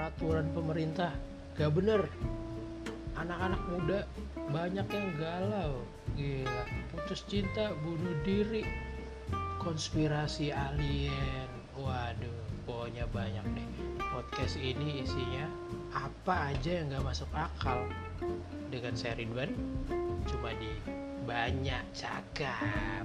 peraturan pemerintah. Gak bener. Anak-anak muda banyak yang galau. Gila putus cinta bunuh diri. Konspirasi alien. Waduh pokoknya banyak deh. Podcast ini isinya apa aja yang gak masuk akal. Dengan saya Ridwan cuma di banyak cakap.